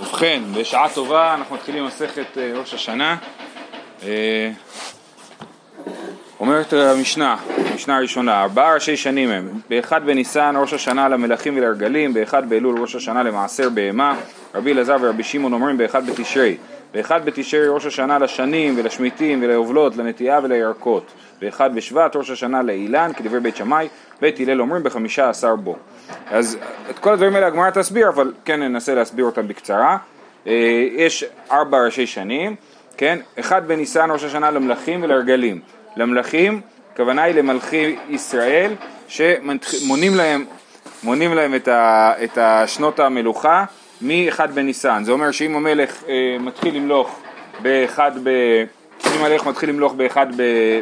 ובכן, בשעה טובה אנחנו מתחילים מסכת אה, ראש השנה. אה, אומרת המשנה, המשנה הראשונה, ארבעה ראשי שנים הם, באחד בניסן ראש השנה למלכים ולרגלים, באחד באלול ראש השנה למעשר בהמה, רבי אלעזר ורבי שמעון אומרים באחד בתשרי, באחד בתשרי ראש השנה לשנים ולשמיטים וליובלות, לנטיעה ולירקות, באחד בשבט ראש השנה לאילן, כדברי בית שמאי, בית הלל אומרים בחמישה עשר בו. אז את כל הדברים האלה הגמרא תסביר, אבל כן ננסה להסביר אותם בקצרה. אה, יש ארבע ראשי שנים, כן? אחד בניסן ראש השנה למלכים ולרגלים. למלכים, הכוונה היא למלכי ישראל, שמונים להם, מונים להם את, ה, את השנות המלוכה מאחד בניסן. זה אומר שאם המלך אה, מתחיל למלוך באחד ב... אם המלך מתחיל למלוך באחד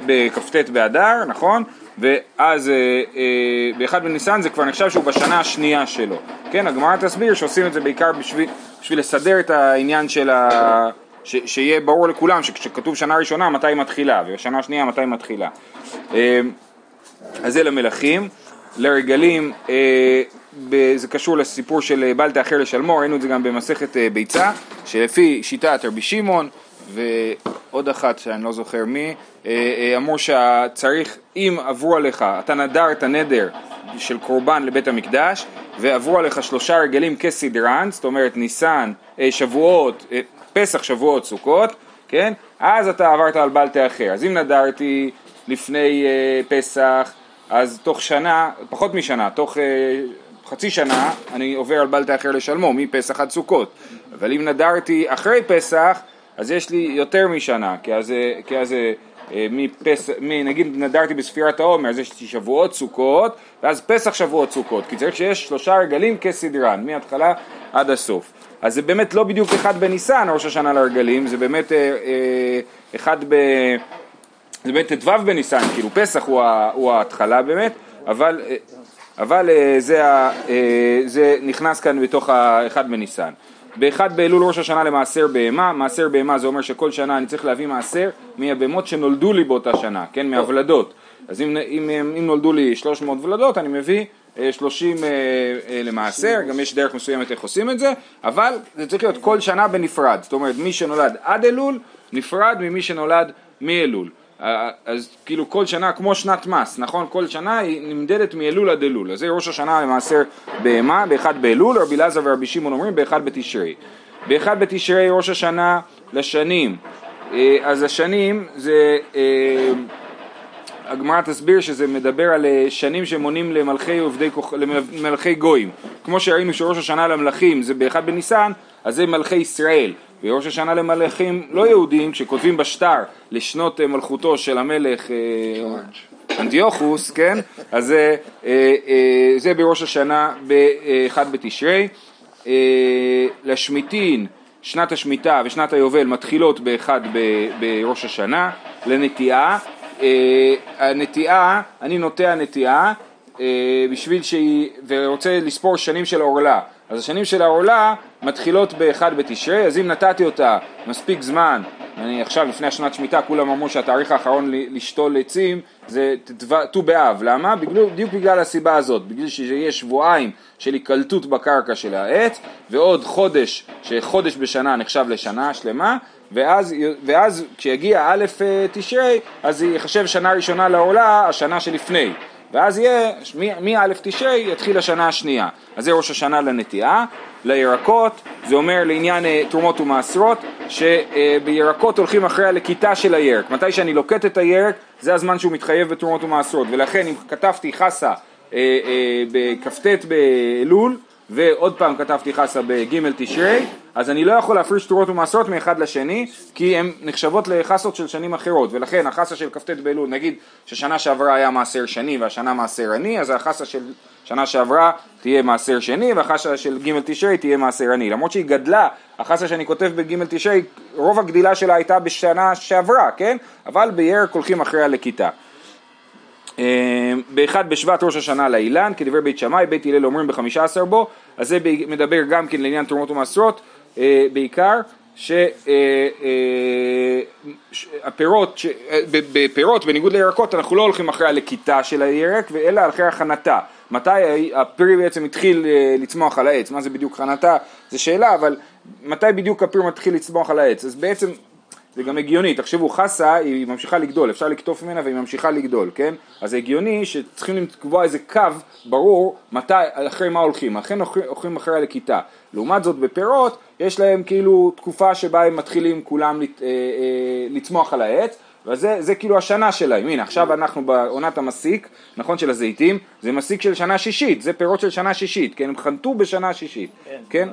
בכ"ט באדר, נכון? ואז אה, אה, באחד בניסן זה כבר נחשב שהוא בשנה השנייה שלו. כן, הגמרא תסביר שעושים את זה בעיקר בשביל, בשביל לסדר את העניין של ה... ש, שיהיה ברור לכולם שכשכתוב שנה ראשונה מתי היא מתחילה ושנה שנייה מתי היא מתחילה. אה, אז זה למלכים. לרגלים זה קשור לסיפור של בל תאחר לשלמו, ראינו את זה גם במסכת ביצה, שלפי שיטת רבי שמעון ועוד אחת שאני לא זוכר מי, אמרו שצריך, אם עברו עליך, אתה נדר את הנדר של קורבן לבית המקדש ועברו עליך שלושה רגלים כסדרן, זאת אומרת ניסן, שבועות, פסח, שבועות, סוכות, כן? אז אתה עברת על בל תאחר. אז אם נדרתי לפני פסח, אז תוך שנה, פחות משנה, תוך חצי שנה אני עובר על בל תאחר לשלמו, מפסח עד סוכות. אבל אם נדרתי אחרי פסח, אז יש לי יותר משנה, כי אז, כי אז מפס, נגיד נדרתי בספירת העומר, אז יש לי שבועות סוכות, ואז פסח שבועות סוכות, כי צריך שיש שלושה רגלים כסדרן, מההתחלה עד הסוף. אז זה באמת לא בדיוק אחד בניסן, ראש השנה לרגלים, זה באמת אה, אה, אחד ב... זה באמת ט"ו בניסן, כאילו פסח הוא, הוא ההתחלה באמת, אבל, אה, אבל אה, זה, אה, זה נכנס כאן בתוך האחד בניסן. באחד באלול ראש השנה למעשר בהמה, מעשר בהמה זה אומר שכל שנה אני צריך להביא מעשר מהבהמות שנולדו לי באותה שנה, כן, מהוולדות. אז אם, אם, אם נולדו לי 300 ולדות אני מביא 30 אה, אה, למעשר, גם יש דרך מסוימת איך עושים את זה, אבל זה צריך להיות כל שנה בנפרד, זאת אומרת מי שנולד עד אלול נפרד ממי שנולד מאלול. אז כאילו כל שנה כמו שנת מס, נכון? כל שנה היא נמדדת מאלול עד אלול. אז זה ראש השנה למעשר בהמה, באחד באלול, רבי אלעזר ורבי שמעון אומרים באחד בתשרי. באחד בתשרי ראש השנה לשנים. אה, אז השנים זה, אה, הגמרא תסביר שזה מדבר על אה, שנים שמונים למלכי, עובדי, למלכי גויים. כמו שראינו שראש השנה למלכים זה באחד בניסן, אז זה מלכי ישראל. וראש השנה למלכים לא יהודים, כשכותבים בשטר לשנות אה, מלכותו של המלך אה, אנטיוכוס, כן? אז זה, אה, זה בראש השנה באחד בתשרי. לשמיטין, שנת השמיטה ושנת היובל מתחילות באחד בראש השנה. לנטיעה, הנטיעה, אני נוטע נטיעה בשביל שהיא, ורוצה לספור שנים של עורלה. אז השנים של העולה מתחילות באחד בתשרי, אז אם נתתי אותה מספיק זמן, אני עכשיו לפני השנת שמיטה כולם אמרו שהתאריך האחרון לשתול עצים זה ט"ו באב, למה? בדיוק בגלל הסיבה הזאת, בגלל שיש שבועיים של היקלטות בקרקע של העץ ועוד חודש, שחודש בשנה נחשב לשנה שלמה ואז, ואז כשיגיע א' תשרי אז ייחשב שנה ראשונה לעולה השנה שלפני ואז יהיה, מא' תשרי יתחיל השנה השנייה. אז זה ראש השנה לנטיעה. לירקות, זה אומר לעניין אה, תרומות ומעשרות, שבירקות הולכים אחרי הלקיטה של הירק. מתי שאני לוקט את הירק, זה הזמן שהוא מתחייב בתרומות ומעשרות. ולכן אם כתבתי חסה אה, אה, בכ"ט באלול, ועוד פעם כתבתי חסה בג' תשרי, אז אני לא יכול להפריש תרועות ומעשרות מאחד לשני, כי הן נחשבות לחסות של שנים אחרות, ולכן החסה של כ"ט באלול, נגיד ששנה שעברה היה מעשר שני והשנה מעשר עני, אז החסה של שנה שעברה תהיה מעשר שני, והחסה של ג' תשרי תהיה מעשר עני. למרות שהיא גדלה, החסה שאני כותב בג' תשרי, רוב הגדילה שלה הייתה בשנה שעברה, כן? אבל בירק הולכים אחרי הלקיטה. אמ, באחד בשבט ראש השנה לאילן, כדברי בית שמאי, בית הלל אומרים בחמישה עשר בו, אז זה מדבר גם כן לעניין תרומות ומעשרות, אה, בעיקר, שהפירות, אה, אה, בפירות, בניגוד לירקות, אנחנו לא הולכים אחרי הלקיטה של הירק, אלא אחרי הכנתה. מתי הפרי בעצם התחיל לצמוח על העץ, מה זה בדיוק הכנתה, זו שאלה, אבל מתי בדיוק הפיר מתחיל לצמוח על העץ, אז בעצם זה גם הגיוני, תחשבו חסה היא ממשיכה לגדול, אפשר לקטוף ממנה והיא ממשיכה לגדול, כן? אז זה הגיוני שצריכים לקבוע איזה קו ברור מתי, אחרי מה הולכים, אכן הולכים אחרי הלכיתה. לעומת זאת בפירות יש להם כאילו תקופה שבה הם מתחילים כולם לת, אה, אה, לצמוח על העץ וזה זה כאילו השנה שלהם, הנה עכשיו אנחנו בעונת המסיק, נכון של הזיתים, זה מסיק של שנה שישית, זה פירות של שנה שישית, כן, הם חנתו בשנה שישית, כן? כן?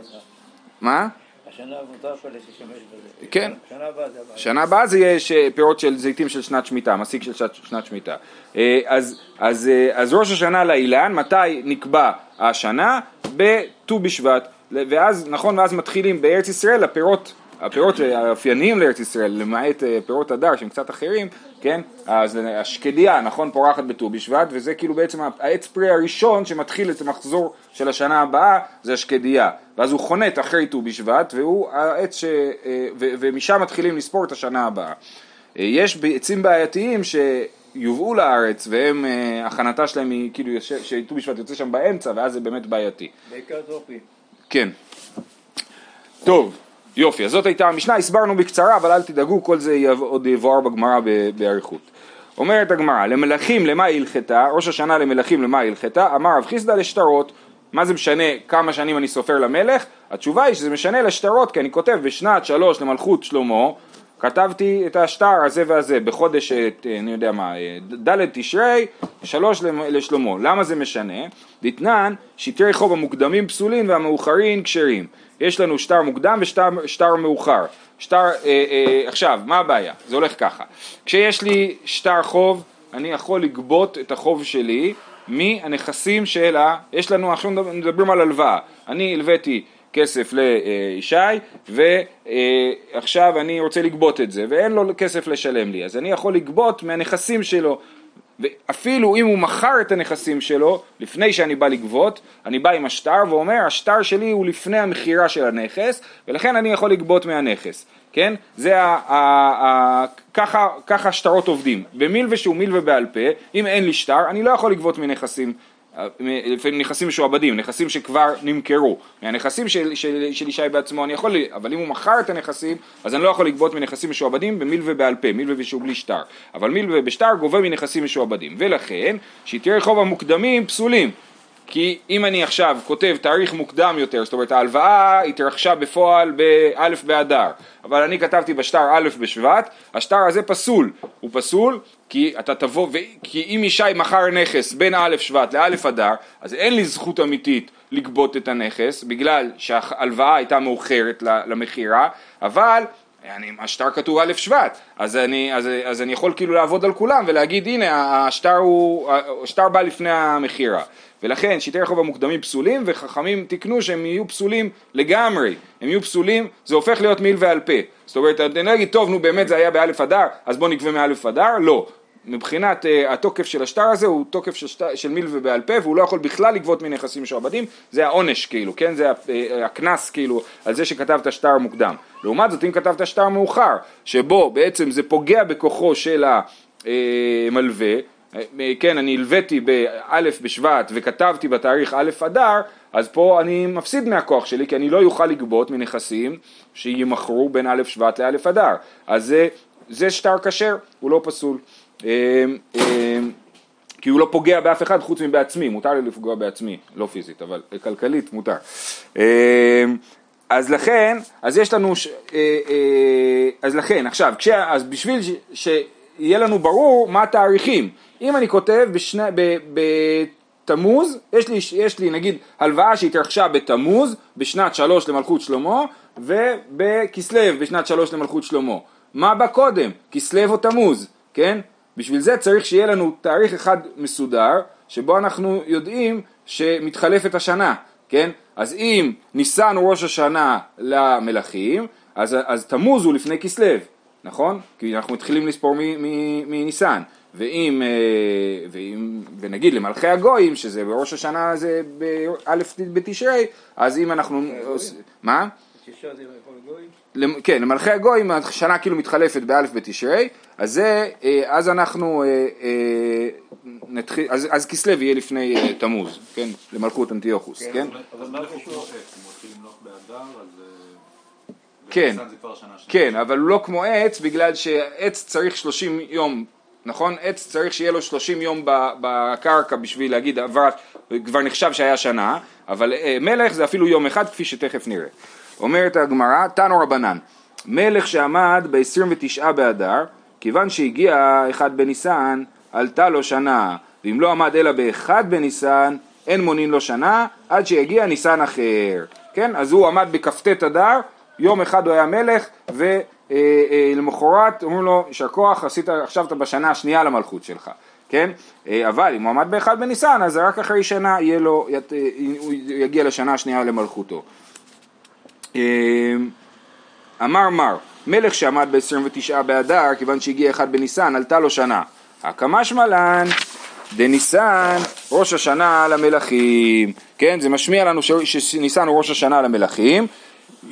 מה? השנה מותר כבר להשתמש בזה. כן. שנה הבאה זה הבעיה. שנה הבאה זה יהיה ש- פירות של זיתים של שנת שמיטה, מסיק של שנת- שמיטה. אה, אז, אז, אה, אז ראש השנה לאילן, מתי נקבע השנה? בט"ו בשבט. ואז, נכון, ואז מתחילים בארץ ישראל הפירות, הפירות האופייניים לארץ ישראל, למעט אה, פירות הדר שהם קצת אחרים, כן? אז השקדיה, נכון, פורחת בט"ו בשבט, וזה כאילו בעצם העץ פרי הראשון שמתחיל את המחזור של השנה הבאה, זה השקדיה. ואז הוא חונט אחרי ט"ו בשבט, והוא העץ ש... אה, ו- ומשם מתחילים לספור את השנה הבאה. אה, יש עצים בעייתיים שיובאו לארץ והם, אה, הכנתה שלהם היא כאילו, שט"ו בשבט יוצא שם באמצע ואז זה באמת בעייתי. בעיקר. כן. טוב, יופי, אז זאת הייתה המשנה, הסברנו בקצרה, אבל אל תדאגו, כל זה עוד יבואר בגמרא באריכות. אומרת הגמרא, למלכים למה הלכתה, ראש השנה למלכים למה הלכתה, אמר רב חיסדא לשטרות, מה זה משנה כמה שנים אני סופר למלך? התשובה היא שזה משנה לשטרות, כי אני כותב בשנת שלוש למלכות שלמה, כתבתי את השטר הזה והזה בחודש, אה, אני יודע מה, אה, ד' תשרי, שלוש למ- לשלמה. למה זה משנה? דתנן, שטרי חוב המוקדמים פסולים והמאוחרים כשרים. יש לנו שטר מוקדם ושטר שטר מאוחר. שטר, אה, אה, עכשיו, מה הבעיה? זה הולך ככה. כשיש לי שטר חוב, אני יכול לגבות את החוב שלי מהנכסים של ה... יש לנו, עכשיו מדברים על הלוואה. אני הלוויתי כסף לישי ועכשיו אני רוצה לגבות את זה ואין לו כסף לשלם לי. אז אני יכול לגבות מהנכסים שלו. ואפילו אם הוא מכר את הנכסים שלו לפני שאני בא לגבות אני בא עם השטר ואומר השטר שלי הוא לפני המכירה של הנכס ולכן אני יכול לגבות מהנכס כן? זה ה, ה, ה, ככה, ככה שטרות עובדים. במילווה שהוא מילווה בעל פה אם אין לי שטר אני לא יכול לגבות מנכסים לפעמים נכסים משועבדים, נכסים שכבר נמכרו, מהנכסים של, של, של ישי בעצמו אני יכול, אבל אם הוא מכר את הנכסים אז אני לא יכול לגבות מנכסים משועבדים במילווה בעל פה, מילווה שהוא בלי שטר, אבל מילווה בשטר גובה מנכסים משועבדים, ולכן שיתרי חוב המוקדמים פסולים, כי אם אני עכשיו כותב תאריך מוקדם יותר, זאת אומרת ההלוואה התרחשה בפועל באלף באדר, אבל אני כתבתי בשטר א' בשבט, השטר הזה פסול, הוא פסול כי אתה תבוא, ו... כי אם ישי מכר נכס בין א' שבט לא' אדר, אז אין לי זכות אמיתית לגבות את הנכס, בגלל שההלוואה הייתה מאוחרת למכירה, אבל אני, השטר כתוב א' שבט, אז אני, אז, אז אני יכול כאילו לעבוד על כולם ולהגיד הנה השטר, הוא, השטר בא לפני המכירה. ולכן שיטי חוב המוקדמים פסולים וחכמים תיקנו שהם יהיו פסולים לגמרי, הם יהיו פסולים, זה הופך להיות מיל ועל פה. זאת אומרת, אני אגיד, טוב, נו באמת זה היה באלף אדר, אז בוא נגבה מאלף אדר, לא. מבחינת uh, התוקף של השטר הזה הוא תוקף של, שטר, של מיל ובעל פה והוא לא יכול בכלל לגבות מנכסים משועבדים, זה העונש כאילו, כן? זה הקנס כאילו על זה שכתבת שטר מוקדם. לעומת זאת אם כתבת שטר מאוחר, שבו בעצם זה פוגע בכוחו של המלווה, כן, אני הלוויתי באלף בשבט וכתבתי בתאריך א' אדר, אז פה אני מפסיד מהכוח שלי כי אני לא יוכל לגבות מנכסים שימכרו בין א' שבט לא' אדר. אז זה, זה שטר כשר, הוא לא פסול. כי הוא לא פוגע באף אחד חוץ מבעצמי, מותר לי לפגוע בעצמי, לא פיזית, אבל כלכלית מותר. אז לכן, אז יש לנו, ש... אז לכן, עכשיו, כש... אז בשביל ש... שיהיה לנו ברור מה התאריכים, אם אני כותב בשני, ב... בתמוז, יש לי, יש לי נגיד הלוואה שהתרחשה בתמוז, בשנת שלוש למלכות שלמה, ובכסלו בשנת שלוש למלכות שלמה. מה בא קודם, כסלו או תמוז, כן? בשביל זה צריך שיהיה לנו תאריך אחד מסודר, שבו אנחנו יודעים שמתחלפת השנה, כן? אז אם ניסן הוא ראש השנה למלכים, אז, אז תמוז הוא לפני כסלו, נכון? כי אנחנו מתחילים לספור מניסן. ואם, ואם, ונגיד למלכי הגויים, שזה בראש השנה זה באלף בתשרי, אז אם אנחנו, מה? כן, למלכי הגויים השנה כאילו מתחלפת באלף בתשרי, אז זה, אז אנחנו נתחיל, אז, אז כסלו יהיה לפני תמוז, כן, למלכות אנטיוכוס, כן? אבל מה קשור? אם הוא מתחיל למלוך באדר, אז... כן. כן, אבל הוא לא כמו עץ בגלל שעץ צריך 30 יום, נכון? עץ צריך שיהיה לו 30 יום בקרקע בשביל להגיד עבר, כבר נחשב שהיה שנה, אבל אה, מלך זה אפילו יום אחד כפי שתכף נראה. אומרת הגמרא, תנו רבנן, מלך שעמד ב-29 באדר, כיוון שהגיע אחד בניסן, עלתה לו שנה, ואם לא עמד אלא באחד בניסן, אין מונין לו שנה, עד שיגיע ניסן אחר. כן? אז הוא עמד בכ"ט אדר, יום אחד הוא היה מלך, ולמחרת אומרים לו, יישר כוח, עשית, עכשיו אתה בשנה השנייה למלכות שלך. כן? אה, אבל אם הוא עמד באחד בניסן, אז רק אחרי שנה יהיה לו, אה, הוא יגיע לשנה השנייה למלכותו. אה, אמר מר, מלך שעמד ב-29 באדר, כיוון שהגיע אחד בניסן, עלתה לו שנה. הקמא שמלן דניסן ראש השנה למלכים. כן, זה משמיע לנו שניסן הוא ראש השנה למלכים,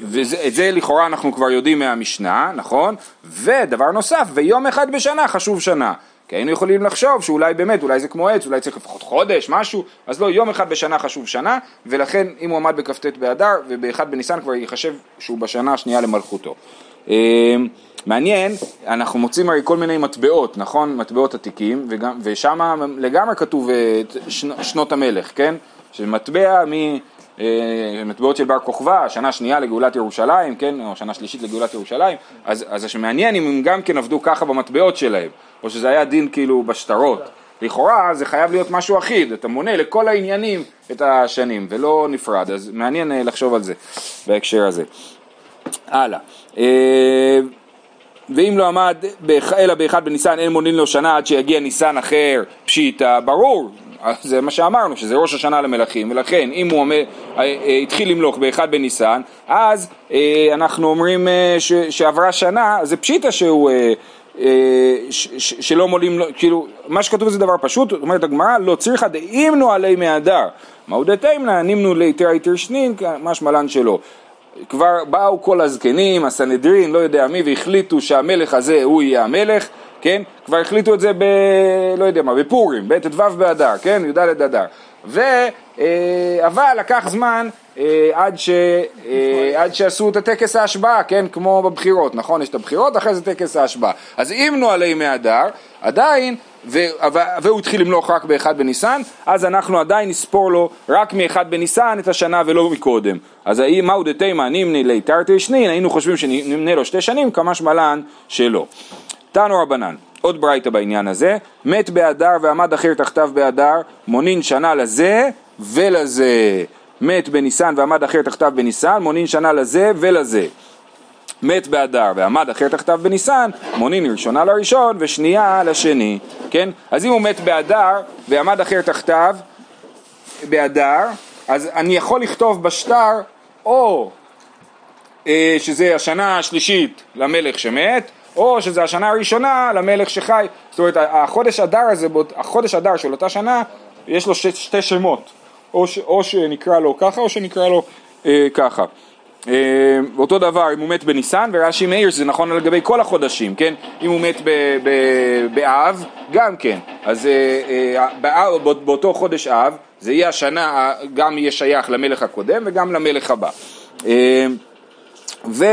ואת זה לכאורה אנחנו כבר יודעים מהמשנה, נכון? ודבר נוסף, ויום אחד בשנה חשוב שנה. כי היינו יכולים לחשוב שאולי באמת, אולי זה כמו עץ, אולי צריך לפחות חודש, משהו, אז לא, יום אחד בשנה חשוב שנה, ולכן אם הוא עמד בכ"ט באדר, ובאחד בניסן כבר ייחשב שהוא בשנה השנייה למלכותו. אה, מעניין, אנחנו מוצאים הרי כל מיני מטבעות, נכון? מטבעות עתיקים, ושם לגמרי כתוב אה, שנ- שנות המלך, כן? שמטבע מטבעות של בר כוכבא, שנה שנייה לגאולת ירושלים, כן, או שנה שלישית לגאולת ירושלים, אז, אז שמעניין אם הם גם כן עבדו ככה במטבעות שלהם, או שזה היה דין כאילו בשטרות. לכאורה זה חייב להיות משהו אחיד, אתה מונה לכל העניינים את השנים, ולא נפרד, אז מעניין אה, לחשוב על זה בהקשר הזה. הלאה. אה, ואם לא עמד אלא באחד בניסן אין מונין לו שנה עד שיגיע ניסן אחר פשיטא, ברור, זה מה שאמרנו, שזה ראש השנה למלכים, ולכן אם הוא אומר, אה, אה, התחיל למלוך באחד בניסן, אז אה, אנחנו אומרים ש, שעברה שנה, זה פשיטא שהוא... ש, ש, שלא מולים לו, כאילו, מה שכתוב זה דבר פשוט, אומרת הגמרא, לא צריכה דאימנו עלי מהדר, מהו דתימנה, נימנו ליתר היתר שנין, משמע לן שלא. כבר באו כל הזקנים, הסנהדרין, לא יודע מי, והחליטו שהמלך הזה הוא יהיה המלך, כן? כבר החליטו את זה ב... לא יודע מה, בפורים, בט"ו באדר, כן? י"ד אדר. ו... אה, אבל לקח זמן אה, עד, ש... אה, עד שעשו את הטקס ההשבעה, כן? כמו בבחירות, נכון? יש את הבחירות, אחרי זה טקס ההשבעה. אז אימנו עלי מאדר, עדיין, ו... והוא התחיל למלוך רק באחד בניסן, אז אנחנו עדיין נספור לו רק מאחד בניסן את השנה ולא מקודם. אז מהו דתימה נימני ליתרתי שנין, היינו חושבים שנמנה לו שתי שנים, כמה שמלן שלא. תנו רבנן, עוד ברייתא בעניין הזה, מת באדר ועמד אחר תחתיו באדר, מונין שנה לזה ולזה. מת בניסן ועמד אחר תחתיו בניסן, מונין שנה לזה ולזה. מת באדר ועמד אחר תחתיו בניסן, מונין ראשונה לראשון ושנייה לשני, כן? אז אם הוא מת באדר ועמד אחר תחתיו באדר, אז אני יכול לכתוב בשטר או אה, שזה השנה השלישית למלך שמת, או שזה השנה הראשונה למלך שחי. זאת אומרת, החודש אדר הזה, החודש אדר של אותה שנה, יש לו שתי, שמות. או, ש, או שנקרא לו ככה, או שנקרא לו אה, ככה. אה, אותו דבר אם הוא מת בניסן, ורש"י מאיר שזה נכון לגבי כל החודשים, כן? אם הוא מת באב, גם כן. אז אה, אה, באב, בא- באותו חודש אב, זה יהיה השנה, גם יהיה שייך למלך הקודם וגם למלך הבא. אה, ו...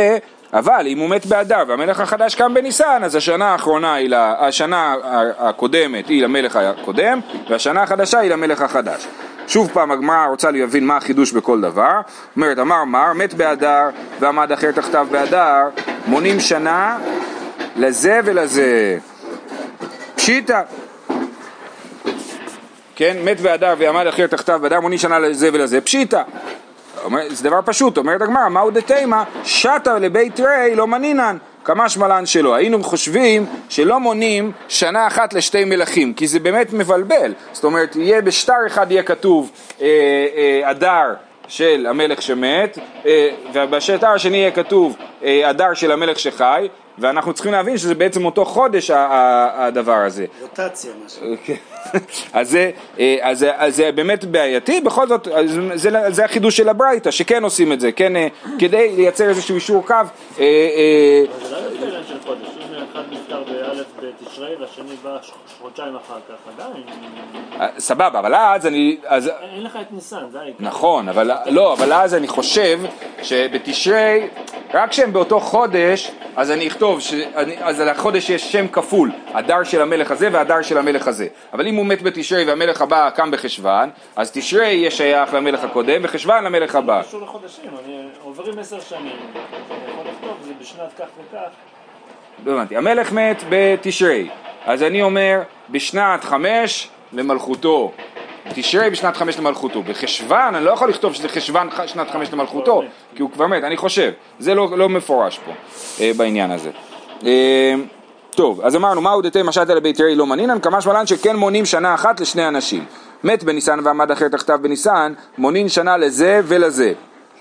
אבל אם הוא מת באדר והמלך החדש קם בניסן, אז השנה האחרונה היא, לה, השנה הקודמת היא למלך הקודם, והשנה החדשה היא למלך החדש. שוב פעם הגמרא רוצה להבין מה החידוש בכל דבר. אומרת, אמר מר, מת באדר ועמד אחר תחתיו באדר, מונים שנה לזה ולזה. פשיטא. כן, מת באדר ועמד אחר תחתיו באדר, מונים שנה לזה ולזה. פשיטא. אומר, זה דבר פשוט, אומרת הגמרא, מהו דתימה? שטה לבית רי לא מנינן, כמה שמלן שלו. היינו חושבים שלא מונים שנה אחת לשתי מלכים, כי זה באמת מבלבל. זאת אומרת, יהיה בשטר אחד יהיה כתוב אה, אה, אדר של המלך שמת, אה, ובשטר השני יהיה כתוב אה, אדר של המלך שחי, ואנחנו צריכים להבין שזה בעצם אותו חודש הדבר הזה. רוטציה משהו. אז זה, אה, אז, אז זה באמת בעייתי, בכל זאת זה, זה החידוש של הברייתא, שכן עושים את זה, כן, אה, כדי לייצר איזשהו אישור קו. זה לא יותר עניין של חודש, אם אחד נפטר באלף בתשרי והשני בא ש- חודשיים אחר כך, עדיין, אה, סבבה, אבל אז אני... אז, אין לך את ניסן, זה העיקר. נכון, אבל לא, אבל אז אני חושב שבתשרי, רק כשהם באותו חודש, אז אני אכתוב, שאני, אז על החודש יש שם כפול, הדר של המלך הזה והדר של המלך הזה. אבל אם הוא מת בתשרי והמלך הבא קם בחשוון, אז תשרי יהיה שייך למלך הקודם וחשוון למלך הבא. קשור לחודשים, אני עוברים עשר שנים, אני יכול לכתוב, זה בשנת כך וכך, לא הבנתי, המלך מת בתשרי, אז אני אומר בשנת חמש למלכותו, תשרי בשנת חמש למלכותו, בחשוון אני לא יכול לכתוב שזה חשוון שנת חמש למלכותו, כי הוא כבר מת, אני חושב, זה לא, לא מפורש פה אה, בעניין הזה. אה, טוב, אז אמרנו, מהו דתי משעת אלה ביתרי לא מנינן, כמשמע לן שכן מונים שנה אחת לשני אנשים. מת בניסן ועמד אחר תחתיו בניסן, מונין שנה לזה ולזה.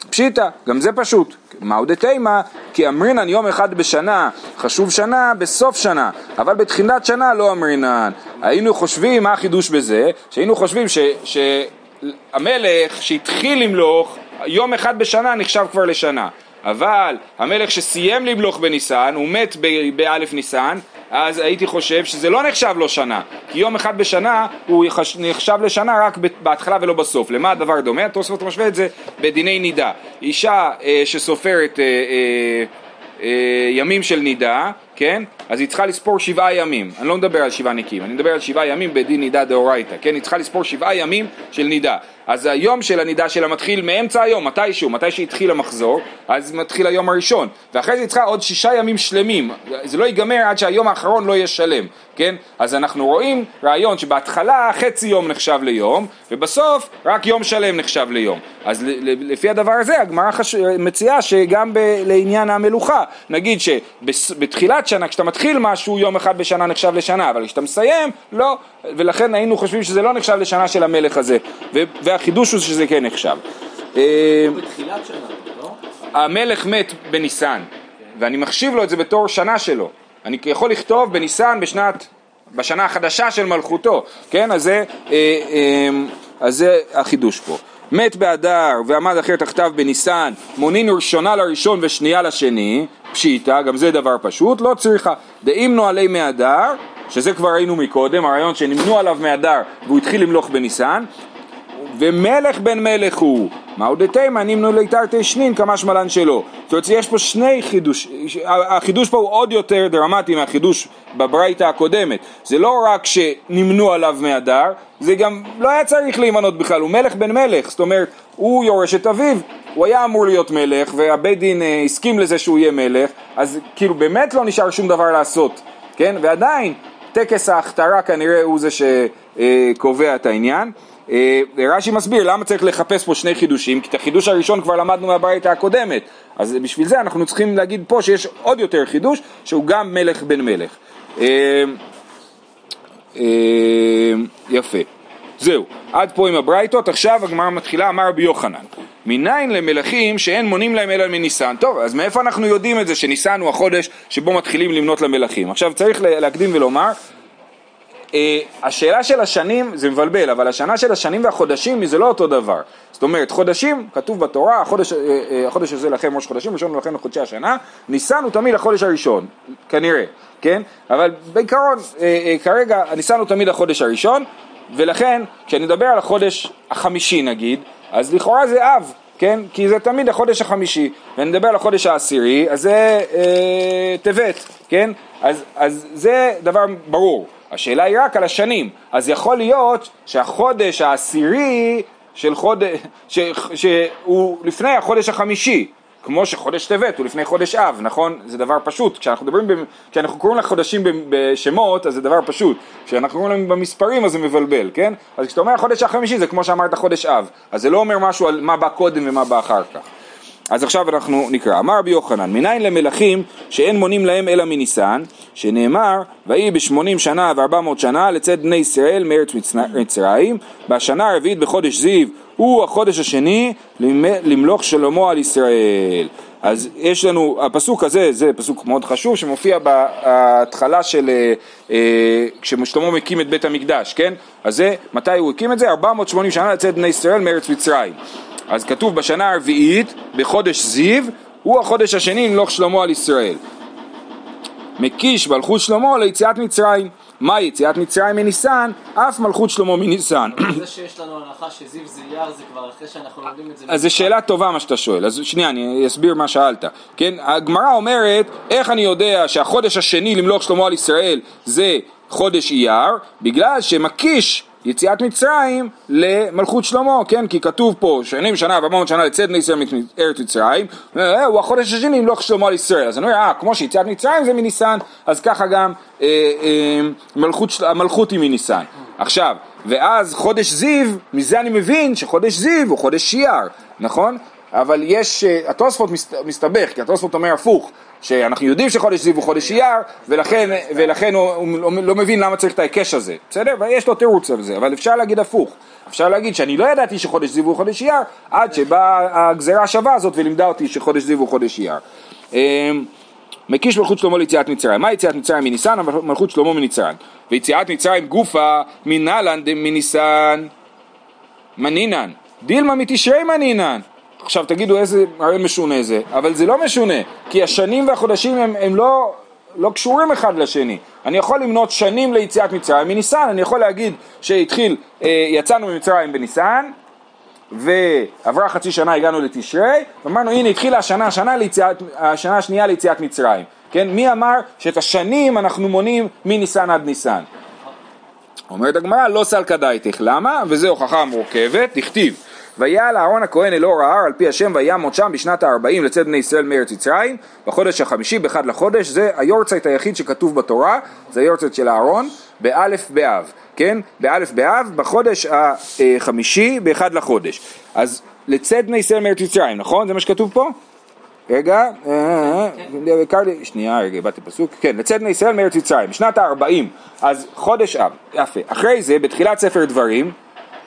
פשיטא, גם זה פשוט. מהו דתימה? כי אמרינן יום אחד בשנה, חשוב שנה בסוף שנה, אבל בתחילת שנה לא אמרינן. היינו חושבים, מה החידוש בזה? שהיינו חושבים ש... שהמלך שהתחיל למלוך, יום אחד בשנה נחשב כבר לשנה. אבל המלך שסיים למלוך בניסן, הוא מת באלף ניסן, אז הייתי חושב שזה לא נחשב לו שנה, כי יום אחד בשנה הוא נחשב לשנה רק בהתחלה ולא בסוף. למה הדבר דומה? התוספות משווה את זה בדיני נידה. אישה אה, שסופרת אה, אה, אה, ימים של נידה, כן? אז היא צריכה לספור שבעה ימים. אני לא מדבר על שבעה נקיים, אני מדבר על שבעה ימים בדין נידה דאורייתא, כן? היא צריכה לספור שבעה ימים של נידה. אז היום של הנידה שלה מתחיל מאמצע היום, מתישהו, מתי שהתחיל המחזור, אז מתחיל היום הראשון. ואחרי זה היא צריכה עוד שישה ימים שלמים. זה לא ייגמר עד שהיום האחרון לא יהיה שלם, כן? אז אנחנו רואים רעיון שבהתחלה חצי יום נחשב ליום, ובסוף רק יום שלם נחשב ליום. אז לפי הדבר הזה הגמרא חש... מציעה שגם ב... לעניין המלוכה, נגיד שבתחילת שנה, כשאתה מתחיל משהו, יום אחד בשנה נחשב לשנה, אבל כשאתה מסיים, לא, ולכן היינו חושבים שזה לא נחשב לשנה של המלך הזה, ו... והחידוש הוא שזה כן נחשב. אה, בתחילת שנה, לא? המלך מת בניסן, ואני מחשיב לו את זה בתור שנה שלו. אני יכול לכתוב בניסן בשנת, בשנה החדשה של מלכותו, כן? אז זה, אה, אה, אז זה החידוש פה. מת באדר ועמד אחר תחתיו בניסן, מונין ראשונה לראשון ושנייה לשני, פשיטא, גם זה דבר פשוט, לא צריכה. דאימנו עלי מאדר, שזה כבר ראינו מקודם, הרעיון שנמנו עליו מאדר והוא התחיל למלוך בניסן, ומלך בן מלך הוא, מהו דתימה נמנו ליתרתי שנין כמשמע לן שלו. זאת אומרת יש פה שני חידוש, החידוש פה הוא עוד יותר דרמטי מהחידוש בברייתא הקודמת. זה לא רק שנמנו עליו מהדר, זה גם לא היה צריך להימנות בכלל, הוא מלך בן מלך, זאת אומרת הוא יורש את אביו, הוא היה אמור להיות מלך והבית דין אה, הסכים לזה שהוא יהיה מלך, אז כאילו באמת לא נשאר שום דבר לעשות, כן? ועדיין טקס ההכתרה כנראה הוא זה שקובע את העניין. אה, רש"י מסביר למה צריך לחפש פה שני חידושים, כי את החידוש הראשון כבר למדנו מהברייתא הקודמת, אז בשביל זה אנחנו צריכים להגיד פה שיש עוד יותר חידוש, שהוא גם מלך בן מלך. אה, אה, יפה. זהו, עד פה עם הברייתות, עכשיו הגמרא מתחילה, אמר רבי יוחנן, מניין למלכים שאין מונים להם אלא מניסן. טוב, אז מאיפה אנחנו יודעים את זה שניסן הוא החודש שבו מתחילים למנות למלכים? עכשיו צריך להקדים ולומר, השאלה של השנים זה מבלבל, אבל השנה של השנים והחודשים זה לא אותו דבר. זאת אומרת, חודשים, כתוב בתורה, החודש, אה, אה, החודש הזה לכם ראש חודשים, ראשון לכם לחודשי השנה, ניסן הוא תמיד החודש הראשון, כנראה, כן? אבל בעיקרון, אה, אה, כרגע, ניסן הוא תמיד החודש הראשון, ולכן, כשאני מדבר על החודש החמישי נגיד, אז לכאורה זה אב, כן? כי זה תמיד החודש החמישי, ואני מדבר על החודש העשירי, אז זה אה, טבת, כן? אז, אז זה דבר ברור. השאלה היא רק על השנים, אז יכול להיות שהחודש העשירי של חודש, שהוא לפני החודש החמישי, כמו שחודש טבת הוא לפני חודש אב, נכון? זה דבר פשוט, כשאנחנו מדברים, כשאנחנו קוראים לחודשים בשמות אז זה דבר פשוט, כשאנחנו קוראים להם במספרים אז זה מבלבל, כן? אז כשאתה אומר החודש החמישי זה כמו שאמרת חודש אב, אז זה לא אומר משהו על מה בא קודם ומה בא אחר כך. אז עכשיו אנחנו נקרא, אמר רבי יוחנן, מניין למלכים שאין מונים להם אלא מניסן, שנאמר, ויהי בשמונים שנה וארבע מאות שנה לצאת בני ישראל מארץ מצרים, בשנה הרביעית בחודש זיו, הוא החודש השני למ- למלוך שלמה על ישראל. אז יש לנו, הפסוק הזה, זה פסוק מאוד חשוב, שמופיע בהתחלה של, אה, אה, כששלמה מקים את בית המקדש, כן? אז זה, מתי הוא הקים את זה? 480 שנה לצאת בני ישראל מארץ מצרים. אז כתוב בשנה הרביעית, בחודש זיו, הוא החודש השני למלוך שלמה על ישראל. מקיש מלכות שלמה ליציאת מצרים. מה יציאת מצרים מניסן? אף מלכות שלמה מניסן. זה שיש לנו הנחה שזיו זה אייר זה כבר אחרי שאנחנו לומדים את זה. אז זו שאלה טובה מה שאתה שואל, אז שנייה אני אסביר מה שאלת, כן? הגמרא אומרת, איך אני יודע שהחודש השני למלוך שלמה על ישראל זה חודש אייר? בגלל שמקיש יציאת מצרים למלכות שלמה, כן? כי כתוב פה שנים שנה וארבע מאות שנה לצאת בני ישראל מארץ מצרים, הוא החודש השני למלוך שלמה על ישראל. אז אני אומר, אה, כמו שיציאת מצרים זה מניסן, אז ככה גם אה, אה, המלכות היא מניסן. עכשיו, ואז חודש זיו, מזה אני מבין שחודש זיו הוא חודש אייר, נכון? אבל יש, אה, התוספות מסת- מסתבך, כי התוספות אומר הפוך, שאנחנו יודעים שחודש זיו הוא חודש אייר, ולכן, ולכן הוא, הוא לא- לא מבין למה צריך את ההיקש הזה, בסדר? ויש לו תירוץ על זה, אבל אפשר להגיד הפוך. אפשר להגיד שאני לא ידעתי שחודש זיו הוא חודש אייר, עד שבאה הגזרה השווה הזאת ולימדה אותי שחודש זיו הוא חודש אייר. אמ, מקיש מלכות שלמה ליציאת מצרים. מה יציאת מצרים מניסן? מלכות שלמה מניסן. ויציאת מצרים גופה מנהלן דמניסן מנינן. דילמה מתשרי מנינן. עכשיו תגידו איזה רעיון משונה זה, אבל זה לא משונה, כי השנים והחודשים הם, הם לא, לא קשורים אחד לשני. אני יכול למנות שנים ליציאת מצרים מניסן, אני יכול להגיד שהתחיל, אה, יצאנו ממצרים בניסן, ועברה חצי שנה הגענו לתשרי, ואמרנו הנה התחילה השנה, השנה, ליציאת, השנה השנייה ליציאת מצרים, כן? מי אמר שאת השנים אנחנו מונים מניסן עד ניסן? אומרת הגמרא לא סלקא דייתך, למה? וזו הוכחה מורכבת, תכתיב ויעל אהרון הכהן אלאור ההר על פי השם וימות שם בשנת הארבעים לצאת בני ישראל מארץ מצרים בחודש החמישי באחד לחודש זה היורצייט היחיד שכתוב בתורה זה היורצייט של אהרון באלף באב כן? באלף באב בחודש החמישי באחד לחודש. אז לצאת בני ישראל מארץ מצרים נכון? זה מה שכתוב פה? רגע, אה, אה, לי- שנייה, רגע, באתי פסוק, כן, לצאת בני ישראל מארץ מצרים, בשנת ה-40, אז חודש אב, יפה, אחרי זה, בתחילת ספר דברים,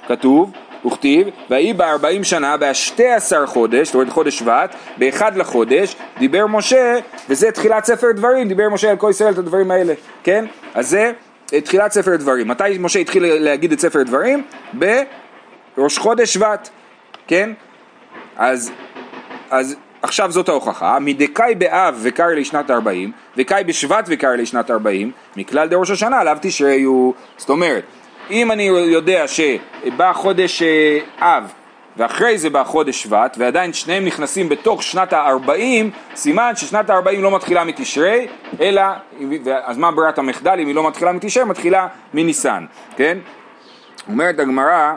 כתוב, וכתיב, ויהי בארבעים שנה, בשתי עשר חודש, זאת אומרת חודש שבט, באחד לחודש, דיבר משה, וזה תחילת ספר דברים, דיבר משה על כל ישראל את הדברים האלה, כן? אז זה אה, תחילת ספר דברים. מתי משה התחיל להגיד את ספר דברים? בראש חודש שבט, כן? אז אז עכשיו זאת ההוכחה, מדקאי באב וקרא לשנת 40, וקאי בשבט וקרא לשנת 40, מכלל דראש השנה עליו תשרי הוא. זאת אומרת, אם אני יודע שבא חודש אה, אב ואחרי זה בא חודש שבט ועדיין שניהם נכנסים בתוך שנת ה-40, סימן ששנת ה-40 לא מתחילה מתשרי, אלא, אז מה ברירת המחדל אם היא לא מתחילה מתשרי? מתחילה מניסן, כן? אומרת הגמרא,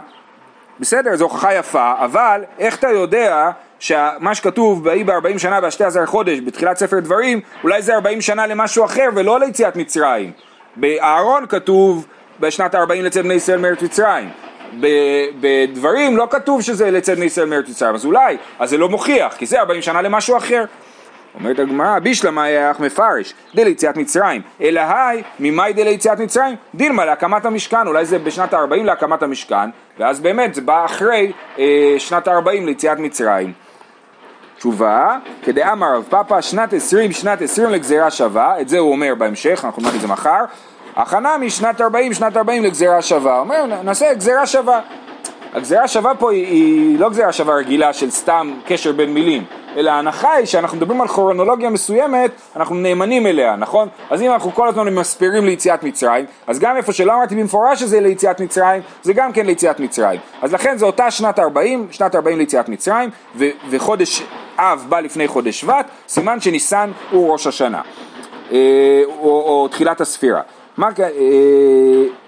בסדר, זו הוכחה יפה, אבל איך אתה יודע שמה שכתוב ויהי בארבעים שנה והשתי עשר חודש בתחילת ספר דברים, אולי זה ארבעים שנה למשהו אחר ולא ליציאת מצרים. באהרון כתוב בשנת הארבעים לצאת בני ישראל מארץ מצרים. בדברים לא כתוב שזה לצאת בני ישראל מארץ מצרים, אז אולי, אז זה לא מוכיח, כי זה ארבעים שנה למשהו אחר. אומרת הגמרא, בישלמה יח מפרש, דליציאת מצרים, אלא היי, ממאי דליציאת מצרים, דילמה להקמת המשכן, אולי זה בשנת ה-40 להקמת המשכן, ואז באמת זה בא אחרי אה, שנת ה-40 ליציאת מצרים. תשובה, כדאמר רב פאפא, שנת 20, שנת 20 לגזירה שווה, את זה הוא אומר בהמשך, אנחנו נלמד את זה מחר, הכנה משנת 40, שנת 40 לגזירה שווה, אומר נעשה גזירה שווה. הגזירה שווה פה היא, היא לא גזירה שווה רגילה של סתם קשר בין מילים, אלא ההנחה היא שאנחנו מדברים על כרונולוגיה מסוימת, אנחנו נאמנים אליה, נכון? אז אם אנחנו כל הזמן מספירים ליציאת מצרים, אז גם איפה שלא אמרתי במפורש שזה ליציאת מצרים, זה גם כן ליציאת מצרים. אז לכן זו אותה שנת 40, שנת 40 ליציאת מצרים, ו- וחודש אב בא לפני חודש שבט, סימן שניסן הוא ראש השנה, אה, או, או תחילת הספירה. אה,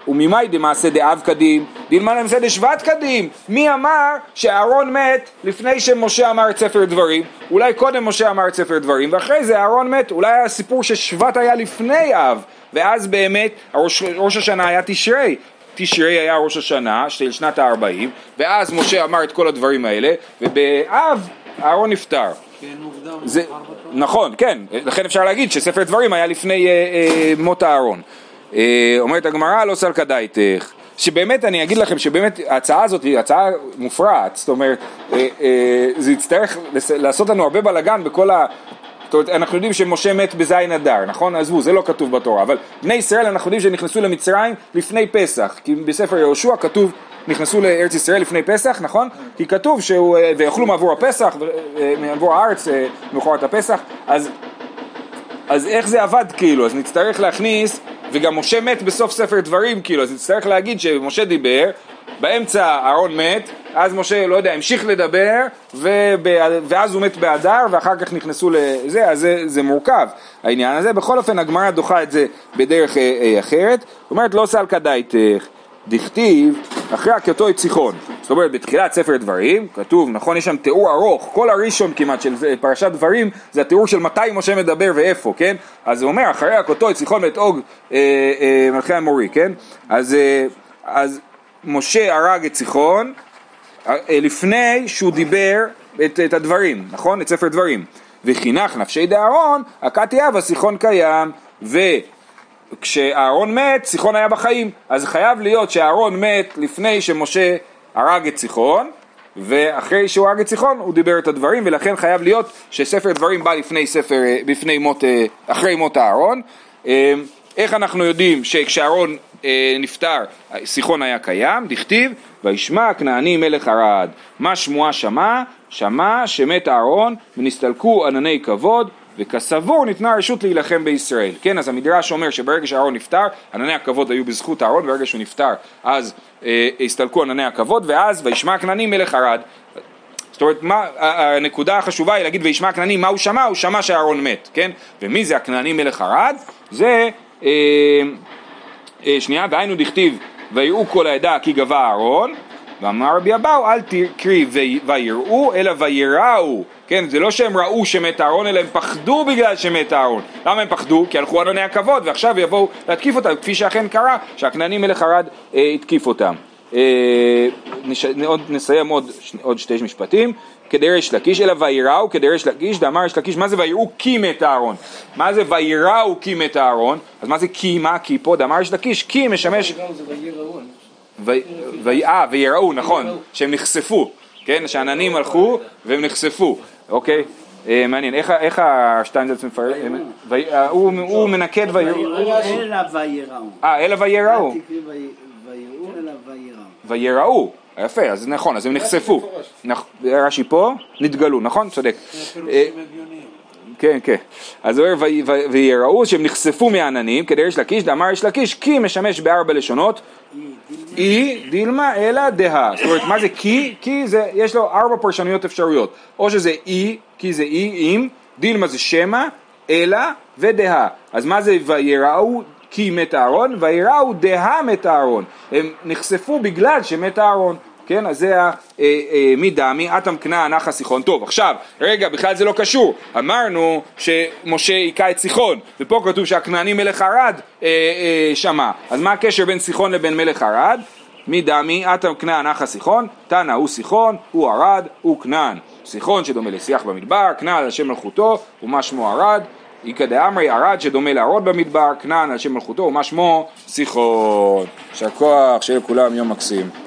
וממאי דמעשה דאב קדים, דילמה למעשה דשבט קדים. מי אמר שאהרון מת לפני שמשה אמר את ספר דברים? אולי קודם משה אמר את ספר דברים, ואחרי זה אהרון מת, אולי היה סיפור ששבט היה לפני אב, ואז באמת ראש, ראש השנה היה תשרי. תשרי היה ראש השנה של שנת ה-40, ואז משה אמר את כל הדברים האלה, ובאב אהרון נפטר. כן, עובדה, זה. נכון, כן, לכן אפשר להגיד שספר דברים היה לפני אה, אה, מות אהרון. אה, אומרת הגמרא לא סלקא דייתך, שבאמת אני אגיד לכם שבאמת ההצעה הזאת היא הצעה מופרעת, זאת אומרת, אה, אה, זה יצטרך לעשות לנו הרבה בלאגן בכל ה... זאת אומרת, אנחנו יודעים שמשה מת בזין אדר, נכון? עזבו, זה לא כתוב בתורה, אבל בני ישראל אנחנו יודעים שנכנסו למצרים לפני פסח, כי בספר יהושע כתוב נכנסו לארץ ישראל לפני פסח, נכון? כי כתוב שהוא, ויאכלו מעבור הפסח, מעבור הארץ, מאוחרת הפסח, אז אז איך זה עבד כאילו? אז נצטרך להכניס, וגם משה מת בסוף ספר דברים כאילו, אז נצטרך להגיד שמשה דיבר, באמצע אהרון מת, אז משה, לא יודע, המשיך לדבר, וב... ואז הוא מת באדר, ואחר כך נכנסו לזה, אז זה, זה מורכב העניין הזה. בכל אופן, הגמרא דוחה את זה בדרך אה, אה, אחרת. זאת אומרת, לא סלקא דייתך, דכתיב, אחרי הכתו את סיחון. זאת אומרת, בתחילת ספר דברים, כתוב, נכון, יש שם תיאור ארוך, כל הראשון כמעט של זה, פרשת דברים, זה התיאור של מתי משה מדבר ואיפה, כן? אז הוא אומר, אחרי הכתו את סיחון ואת אוג אה, אה, מלכי המורי, כן? אז, אה, אז משה הרג את סיחון אה, לפני שהוא דיבר את, את הדברים, נכון? את ספר דברים. וחינך נפשי דאהרון, הכתי אב הסיחון קיים, וכשאהרון מת, סיחון היה בחיים. אז חייב להיות שאהרון מת לפני שמשה הרג את סיחון, ואחרי שהוא הרג את סיחון הוא דיבר את הדברים, ולכן חייב להיות שספר דברים בא לפני ספר, לפני מות, אה, אחרי מות אהרון. אה, איך אנחנו יודעים שכשאהרון אה, נפטר, סיחון היה קיים, דכתיב, וישמע הכנעני מלך ערד. מה שמועה שמע? שמע שמת אהרון ונסתלקו ענני כבוד וכסבור ניתנה רשות להילחם בישראל. כן, אז המדרש אומר שברגע שאהרון נפטר, ענני הכבוד היו בזכות אהרון, ברגע שהוא נפטר אז אה, הסתלקו ענני הכבוד, ואז וישמע הכנעני מלך ערד. זאת אומרת, מה, הנקודה החשובה היא להגיד וישמע הכנעני מה הוא שמע? הוא שמע שאהרון מת, כן? ומי זה הכנעני מלך ערד? זה אה, אה, שנייה, והיינו דכתיב ויראו כל העדה כי גבה אהרון, ואמר רבי אבאו אל תקרי ויראו אלא ויראו, כן, זה לא שהם ראו שמת אהרון אלא הם פחדו בגלל שמת אהרון, למה הם פחדו? כי הלכו ענני הכבוד ועכשיו יבואו להתקיף אותם, כפי שאכן קרה שהכנעני מלך ערד אה, התקיף אותם. אה, נש... עוד, נסיים עוד, עוד שתי משפטים כדרש לקיש, אלא ויראו כדרש לקיש, דאמר יש לקיש, מה זה ויראו כי מת אהרון? מה זה ויראו כי מת אהרון? אז מה זה כי, מה כי פה? דאמר יש לקיש, כי משמש... אה, ויראו, נכון, שהם נחשפו, כן, שהעננים הלכו והם נחשפו, אוקיי? אה, מעניין, איך השטיינזלץ מפרט? הוא מנקד ויראו. אלא ויראו. אה, אלא ויראו. ויראו אלא ויראו. ויראו. יפה, אז נכון, אז הם נחשפו. רש"י פה, נתגלו, נכון? צודק. כן, כן. אז הוא אומר, ויראו שהם נחשפו מהעננים, כדי יש לקיש, דאמר יש לקיש, כי משמש בארבע לשונות, אי דילמה אלא דהה. זאת אומרת, מה זה כי? כי זה, יש לו ארבע פרשנויות אפשרויות. או שזה אי, כי זה אי, אם, דילמה זה שמא, אלא ודהה. אז מה זה ויראו כי מת אהרון? ויראו דהה מת אהרון. הם נחשפו בגלל שמת אהרון. כן, אז זה מי דמי, אטם כנען נחה סיחון. טוב, עכשיו, רגע, בכלל זה לא קשור. אמרנו שמשה היכה את סיחון, ופה כתוב שהכנעני מלך ערד אה, אה, שמע. אז מה הקשר בין סיחון לבין מלך ערד? מי דמי, אטם כנען נחה סיחון, תנא הוא סיחון, הוא ערד, הוא כנען. סיחון שדומה לשיח במדבר, כנען על שם מלכותו, ומה שמו ערד. איכא דאמרי ערד שדומה לערוד במדבר, כנען על שם מלכותו, ומה שמו סיחון. יישר כוח, שיהיה לכולם יום מקסים.